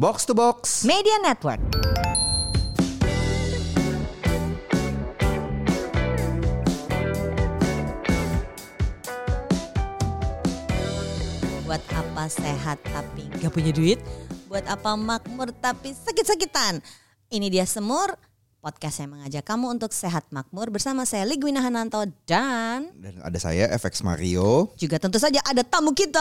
Box to Box. Media Network. Buat apa sehat tapi nggak punya duit? Buat apa makmur tapi sakit-sakitan? Ini dia Semur, podcast yang mengajak kamu untuk sehat makmur bersama saya Ligwina Hananto dan Dan ada saya FX Mario. juga tentu saja ada tamu kita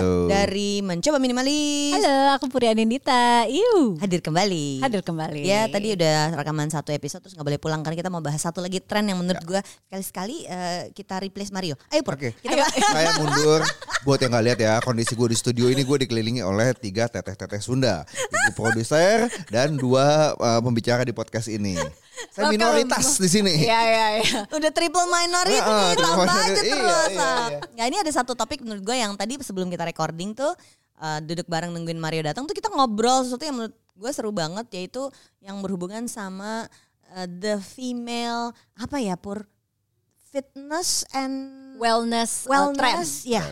Halo. dari Mencoba Minimalis. Halo, aku Puri Anindita. Iu. Hadir kembali. Hadir kembali. Ya tadi udah rekaman satu episode terus nggak boleh pulang karena kita mau bahas satu lagi tren yang menurut Ya. gua sekali-sekali eh, kita replace Mario. Ayo Pur. Oke. Kita Ayo. bahas. Saya mundur. Buat yang nggak lihat ya kondisi gue di studio ini gue dikelilingi oleh tiga teteh-teteh Sunda, ibu produser dan dua uh, pembicara di podcast ini. Saya Welcome. minoritas di sini. Iya, iya, iya. Udah triple minority nih, triple tambah aja. Iya, terus. iya, iya. Nah ini ada satu topik menurut gue yang tadi sebelum kita recording tuh eh, duduk bareng nungguin Mario datang tuh kita ngobrol sesuatu yang menurut gue seru banget yaitu yang berhubungan sama eh, the female apa ya Pur fitness and Wellness, uh, trend. wellness ya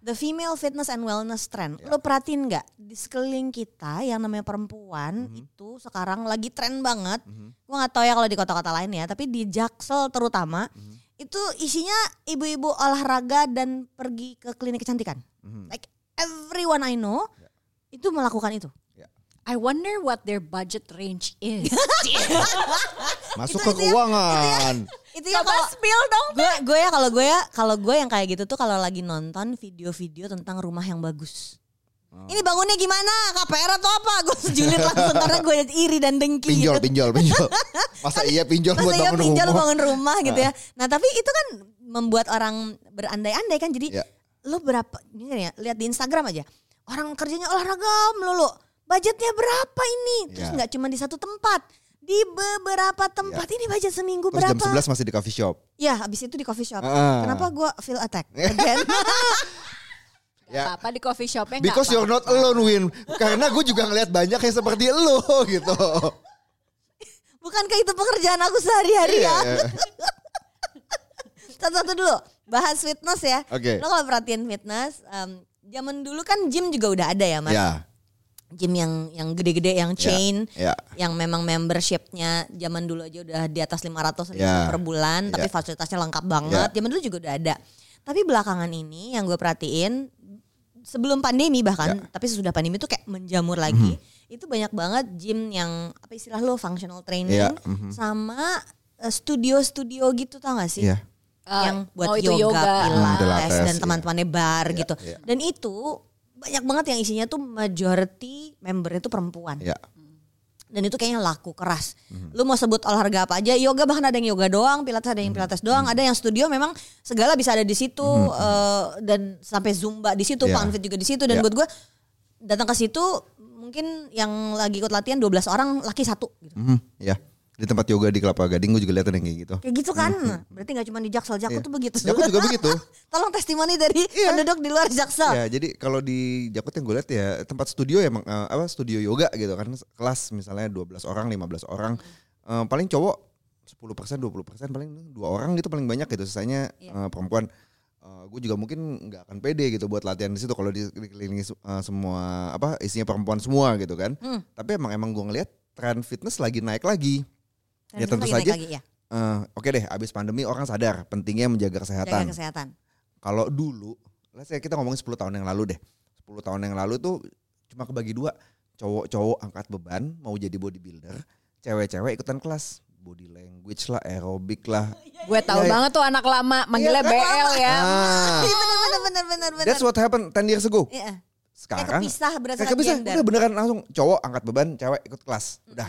the female fitness and wellness trend. Lo perhatiin nggak? Di sekeliling kita yang namanya perempuan itu sekarang lagi tren banget. Gua nggak tahu ya kalau di kota-kota lain ya tapi di Jaksel terutama itu isinya ibu-ibu olahraga dan pergi ke klinik kecantikan. Like everyone I know itu melakukan itu I wonder what their budget range is. Masuk Itu- ke itu keuangan. itu ya Coba kalau spill dong. gue gue ya kalau gue ya kalau gue yang kayak gitu tuh kalau lagi nonton video-video tentang rumah yang bagus. Oh. Ini bangunnya gimana? KPR atau apa? Gue sejulit langsung karena gue iri dan dengki. Pinjol, gitu. pinjol, pinjol. Masa iya pinjol buat Masa iya bangun pinjol rumah? bangun rumah gitu ya. Nah tapi itu kan membuat orang berandai-andai kan. Jadi Ya. lo berapa? Ini ya lihat di Instagram aja. Orang kerjanya olahraga melulu. Budgetnya berapa ini? Terus Ya. nggak cuma di satu tempat. Di beberapa tempat ini budget seminggu Terus jam berapa? 11 masih di coffee shop. Ya habis itu di coffee shop. Ah. Kenapa gue feel attack? Again. Ya. Apa di coffee shopnya Because nggak you're not alone Win Karena gue juga ngeliat banyak yang seperti lo gitu Bukankah itu pekerjaan aku sehari-hari Iya, ya? iya. Satu-satu dulu, bahas fitness ya. Oke. Lo kalau perhatiin fitness, em, zaman dulu kan gym juga udah ada ya, Mas. Ya Gym yang yang gede-gede, yang chain, ya. yang memang membershipnya zaman dulu aja udah di atas 500 ribu Ya. per bulan, tapi Ya. fasilitasnya lengkap banget. Zaman dulu juga udah ada. Tapi belakangan ini yang gue perhatiin sebelum pandemi bahkan, Ya. tapi sesudah pandemi itu kayak menjamur lagi. Mhm. Itu banyak banget gym yang apa istilah lo functional training Ya, mhm. sama eh, studio-studio gitu tau gak sih? Iya. Ah, yang buat oh, yoga, yoga. pilates, Hmm, pilates, dan iya. teman-temannya bar Iya, gitu. iya. Dan itu banyak banget yang isinya tuh majority membernya tuh perempuan. Ya. Dan itu kayaknya laku keras. Mhm. Lu mau sebut olahraga apa aja, yoga bahkan ada yang yoga doang, pilates ada Mhm. yang pilates doang, ada yang studio memang segala bisa ada di situ eh, dan sampai zumba di situ, Iya. pound fit juga di situ dan Iya. buat gue datang ke situ mungkin yang lagi ikut latihan 12 orang, laki satu gitu. Mhm, ya. Di tempat yoga di Kelapa Gading gue juga lihat yang kayak gitu. Kayak gitu kan. Berarti gak cuma di Jaksel, Jakut Iya. tuh begitu. Jakut juga begitu. Tolong testimoni dari Iya. penduduk di luar Jaksel. Ya, jadi kalau di Jakut yang gue lihat ya tempat studio emang eh, apa studio yoga gitu kan kelas misalnya 12 orang, 15 orang. Eh, paling cowok 10%, 20% paling dua orang gitu paling banyak gitu. Sisanya Iya. eh, perempuan. gue juga mungkin nggak akan pede gitu buat latihan di situ kalau di- dikelilingi eh, semua apa isinya perempuan semua gitu kan. Hmm. Tapi emang emang gue ngelihat tren fitness lagi naik lagi. Dan ya itu tentu lagi saja. lagi, ya. Eh, Oke deh, abis pandemi orang sadar pentingnya menjaga kesehatan. Jaga kesehatan. Kalau dulu, kita ngomongin 10 tahun yang lalu deh. 10 tahun yang lalu tuh cuma kebagi dua. Cowok-cowok angkat beban mau jadi bodybuilder, cewek-cewek ikutan kelas. Body language lah, aerobik lah. Gue tahu Iya, iya. banget tuh anak lama manggilnya Iya, BL ya. Ah, Iya benar benar benar benar benar. that's what happened 10 years ago. Iya. Sekarang kepisah berdasarkan kayak kepisah, gender. udah beneran langsung cowok angkat beban, cewek ikut kelas. Udah.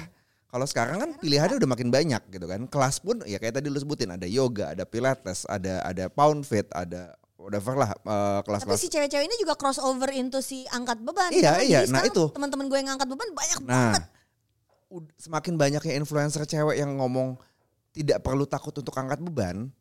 Kalau sekarang kan pilihannya udah makin banyak gitu kan. Kelas pun ya kayak tadi lu sebutin ada yoga, ada pilates, ada ada pound fit, ada whatever lah eh, Tapi kelas-kelas. si cewek-cewek ini juga crossover into si angkat beban. Iya, Karena iya. jadi Nah, itu. Teman-teman gue yang angkat beban banyak Nah, banget. semakin banyaknya influencer cewek yang ngomong tidak perlu takut untuk angkat beban,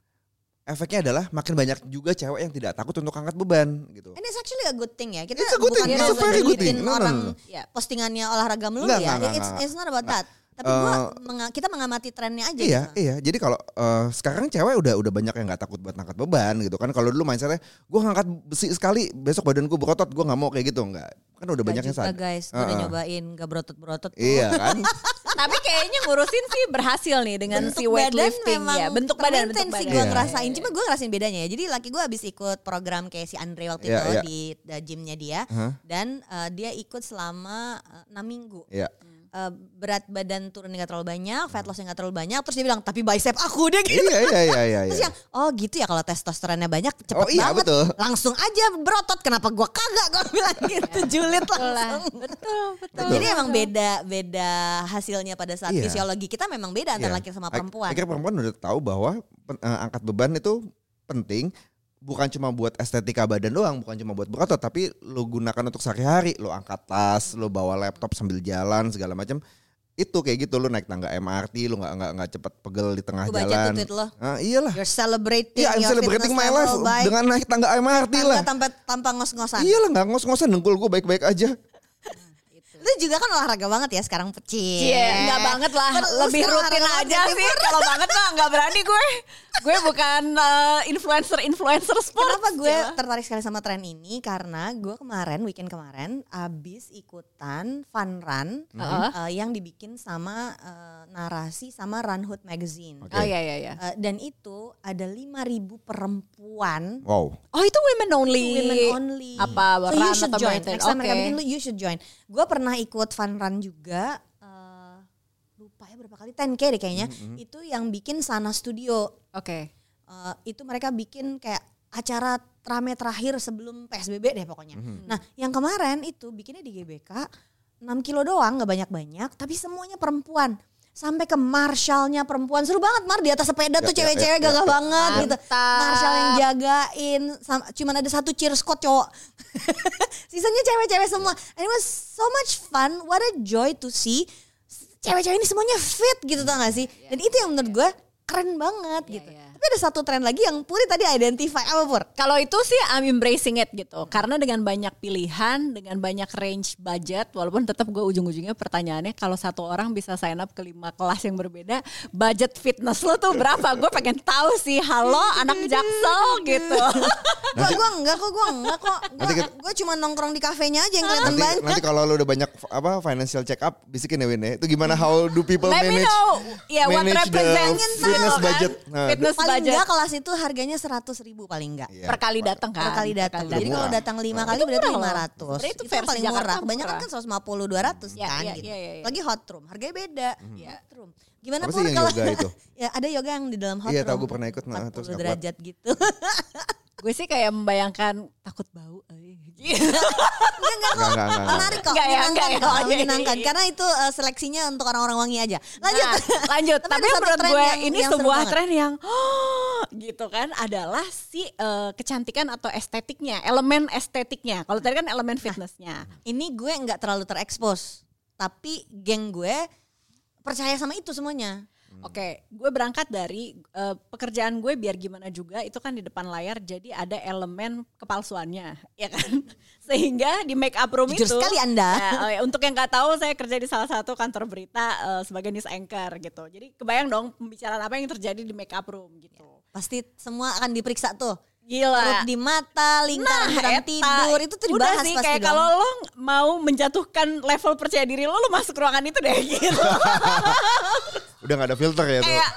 efeknya adalah makin banyak juga cewek yang tidak takut untuk angkat beban gitu. And it's actually a good thing ya. Kita It's a good thing. It's a very good thing. No, no, orang no. Ya. postingannya olahraga melulu ya. enggak, it's, enggak. it's not about that. Tapi gua Eh, menga- kita mengamati trennya aja Iya, gitu. iya. Jadi kalau eh, sekarang cewek udah udah banyak yang nggak takut buat ngangkat beban gitu kan. Kalau dulu mindsetnya, gue ngangkat besi sekali, besok badanku berotot, gue nggak mau kayak gitu nggak. Kan udah banyak yang sadar. guys, gue udah nyobain gak berotot-berotot. Iya kan. Tapi kayaknya ngurusin sih berhasil nih dengan si weightlifting ya. Bentuk badan, bentuk termaintain sih badan. gue Iya. ngerasain. Cuma gue ngerasain bedanya ya. Jadi laki gue habis ikut program kayak si Andre waktu Iya, itu iya. di uh, gymnya dia. Hah? Dan uh, dia ikut selama uh, 6 minggu. Iya. Uh, berat badan turun nggak terlalu banyak, fat loss nggak terlalu banyak. Terus dia bilang, tapi bicep aku deh gitu. Iya, iya, iya, iya. Terus iya. yang, oh gitu ya kalau testosteronnya banyak cepet Oh iya, banget. betul. Langsung aja berotot, kenapa gua kagak? Gue bilang gitu, julid langsung. Betul, betul. Jadi emang beda beda hasilnya pada saat Iya. fisiologi kita memang beda antara Iya. laki sama perempuan. Akhirnya perempuan udah tahu bahwa eh, angkat beban itu penting bukan cuma buat estetika badan doang, bukan cuma buat berotot, tapi lo gunakan untuk sehari-hari, lo angkat tas, lo bawa laptop sambil jalan segala macam. Itu kayak gitu lo naik tangga MRT, lo nggak nggak nggak cepet pegel di tengah baca jalan. tweet lo. Ah, iyalah. You're celebrating Iya, I'm your celebrating my life by dengan naik tangga MRT lah. tanpa, tanpa, ngos-ngosan. Iyalah nggak ngos-ngosan dengkul gue baik-baik aja. Lu juga kan olahraga banget ya sekarang pecil. Iya, enggak banget lah. Kan Lebih rutin aja sih. Kalau banget mah enggak berani gue. Gue bukan eh, influencer-influencer sport. Kenapa gue Ya. tertarik sekali sama tren ini? Karena gue kemarin weekend kemarin abis ikutan fun run Heeh. eh, yang dibikin sama eh, narasi sama Run Hood Magazine. Oke. Oh iya iya iya. Eh, dan itu ada 5.000 perempuan Wow. Oh itu women only. women only. Apa so you should join. Next time mereka Oke. bikin lu you should join. Gue pernah ikut fun run juga. Lupa ya berapa kali 10k deh kayaknya. Itu yang bikin Sana Studio. Oke. Eh, itu mereka bikin kayak acara rame terakhir sebelum PSBB deh pokoknya. Nah, yang kemarin itu bikinnya di GBK 6 kilo doang, nggak banyak-banyak, tapi semuanya perempuan. Sampai ke Marshallnya perempuan seru banget Mar di atas sepeda tuh Ya, ya, cewek-cewek ya, ya, gagah ya. banget gitu. Mantap. Marshall yang jagain, cuman ada satu cheer squad cowok. Sisanya cewek-cewek semua. And it was so much fun. What a joy to see cewek-cewek ini semuanya fit gitu tau gak sih? Dan itu yang menurut gue keren banget Iya, gitu. Tapi ada satu tren lagi yang Puri tadi identify apa Pur? Kalau itu sih I'm embracing it gitu. Karena dengan banyak pilihan, dengan banyak range budget, walaupun tetap gue ujung-ujungnya pertanyaannya kalau satu orang bisa sign up ke lima kelas yang berbeda, budget fitness lo tuh berapa? gue pengen tahu sih. Halo anak jaksel gitu. Gua gua enggak kok, gua enggak kok. Gua cuma nongkrong di kafenya aja yang kelihatan Nanti, banyak. nanti kalau lo udah banyak apa financial check up, bisikin ya Win ya. Itu gimana how do people Let me manage? know. Ya what manage the represents fitness kan? budget. Nah, fitness budget. enggak kelas itu harganya 100 ribu paling enggak. Iya, per kali datang kan. Per kali datang. Jadi kalau datang lima kali berarti. 500. Sebenarnya itu Itu, paling Jakarta murah. Murah. kan 150 200 Ya, kan ya, gitu. ya, ya, ya. Lagi hot room, harganya beda. Iya. Hot room. Gimana Apa yang kalau yoga itu? ya ada yoga yang di dalam hot Iya, room. tahu gue pernah ikut, nah, 40 terus nggak kuat. derajat gitu. Gue sih kayak membayangkan takut bau. Enggak enggak kok. Enggak, enggak, enggak. Menarik kok, Enggak ya, menyenangkan enggak kok, Oh, iya, iya, menyenangkan. iya. Karena itu eh, seleksinya untuk orang-orang wangi aja. Lanjut. Nah, lanjut. Tapi Tapi, menurut gue yang- ini yang sebuah banget. tren yang oh, gitu kan adalah si eh, kecantikan atau estetiknya, elemen estetiknya. Kalau tadi kan elemen fitnessnya. Ini gue nggak terlalu terekspos. Tapi geng gue percaya sama itu semuanya. Oke, gue berangkat dari eh, pekerjaan gue biar gimana juga itu kan di depan layar jadi ada elemen kepalsuannya, ya kan? Sehingga di make up room Jujur itu sekali Anda. Ya, oh ya, untuk yang nggak tahu saya kerja di salah satu kantor berita eh, sebagai news anchor gitu. Jadi kebayang dong pembicaraan apa yang terjadi di make up room gitu. Pasti semua akan diperiksa tuh. Gila. Perut di mata, lingkaran Nah, eta. tidur itu tuh Udah dibahas sih pasti kayak dong. kalau lo mau menjatuhkan level percaya diri lo, lo masuk ruangan itu deh gitu. Udah gak ada filter ya tuh. kayak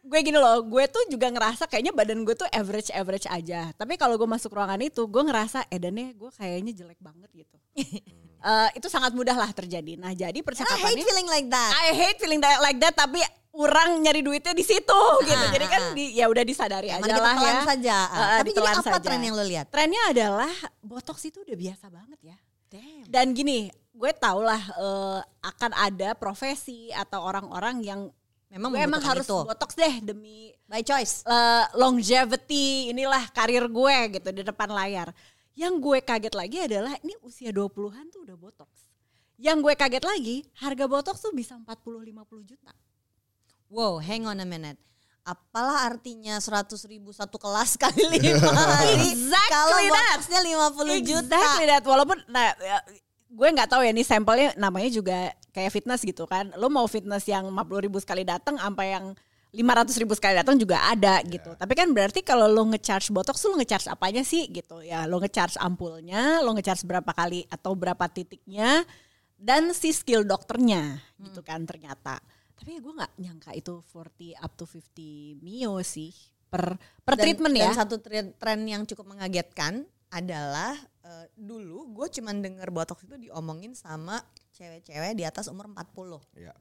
gue gini loh, gue tuh juga ngerasa kayaknya badan gue tuh average average aja. Tapi kalau gue masuk ruangan itu, gue ngerasa edannya gue kayaknya jelek banget gitu. Eh, itu sangat mudah lah terjadi. Nah jadi And I hate percakapannya, feeling like that. I hate feeling that, like that. Tapi orang nyari duitnya di situ gitu. Ah, Jadi kan ah. di, ya udah disadari Mari aja lah ya. saja. Ah, Eh, Tapi jadi apa saja. tren yang lo lihat? Trennya adalah botox itu udah biasa banget ya. Damn. Dan gini, gue tau lah eh, akan ada profesi atau orang-orang yang Memang gue emang harus itu. botox deh demi By choice. eh, longevity inilah karir gue gitu di depan layar. Yang gue kaget lagi adalah ini usia 20-an tuh udah botox. Yang gue kaget lagi, harga botox tuh bisa 40-50 juta. Wow, hang on a minute. Apalah artinya 100 ribu satu kelas kali lima hari. Exactly Kalau botoxnya 50 juta. Exactly that. Walaupun nah ya, gue nggak tahu ya nih sampelnya namanya juga kayak fitness gitu kan. Lo mau fitness yang 50 ribu sekali datang sampai yang 500 ribu sekali datang juga ada gitu. Tapi kan berarti kalau lo ngecharge botox lo ngecharge apanya sih gitu. Ya lo ngecharge ampulnya, lo ngecharge berapa kali atau berapa titiknya dan si skill dokternya gitu kan ternyata. Tapi gue nggak nyangka itu 40 up to 50 mio sih per per Dan- treatment ya. Dan satu tren, yang cukup mengagetkan adalah eh, dulu gue cuman denger botox itu diomongin sama cewek-cewek di atas umur 40. Iya.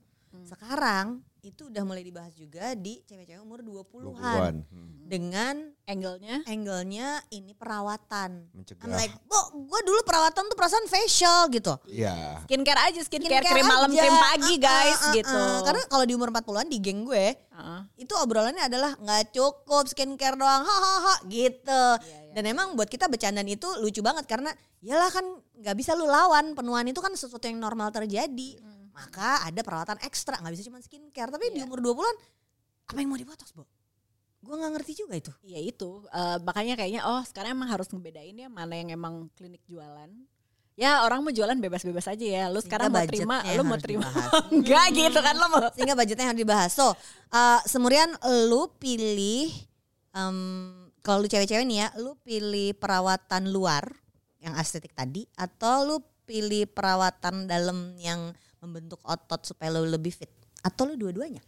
Sekarang itu udah mulai dibahas juga di cewek-cewek umur 20-an. 20-an. Hmm. Dengan Angle-nya angle-nya ini perawatan. Mencegah. I'm like, "Bo, gue dulu perawatan tuh perasaan facial gitu." Iya. skincare aja, skincare, Skincare krim malam, krim pagi Uh, uh, guys uh, uh, gitu. uh. Karena kalau di umur 40-an di geng gue, Uh-uh. itu obrolannya adalah nggak cukup skincare doang hahaha gitu dan emang buat kita bercandaan itu lucu banget karena yalah kan nggak bisa lu lawan penuaan itu kan sesuatu yang normal terjadi maka ada perawatan ekstra nggak bisa cuma skincare tapi di umur 20-an apa yang mau dibotox bu gue nggak ngerti juga itu Iya itu, eh, makanya kayaknya oh sekarang emang harus ngebedain ya mana yang emang klinik jualan. Ya orang mau jualan bebas-bebas aja ya. Lu sekarang mau terima, lu mau terima. Enggak gitu kan lo mau. sehingga budgetnya harus dibahas so uh, semurian lu pilih em, kalau lu cewek-cewek nih ya lu pilih perawatan luar yang estetik tadi atau lu pilih perawatan dalam yang membentuk otot supaya lu lebih fit. Atau lu dua-duanya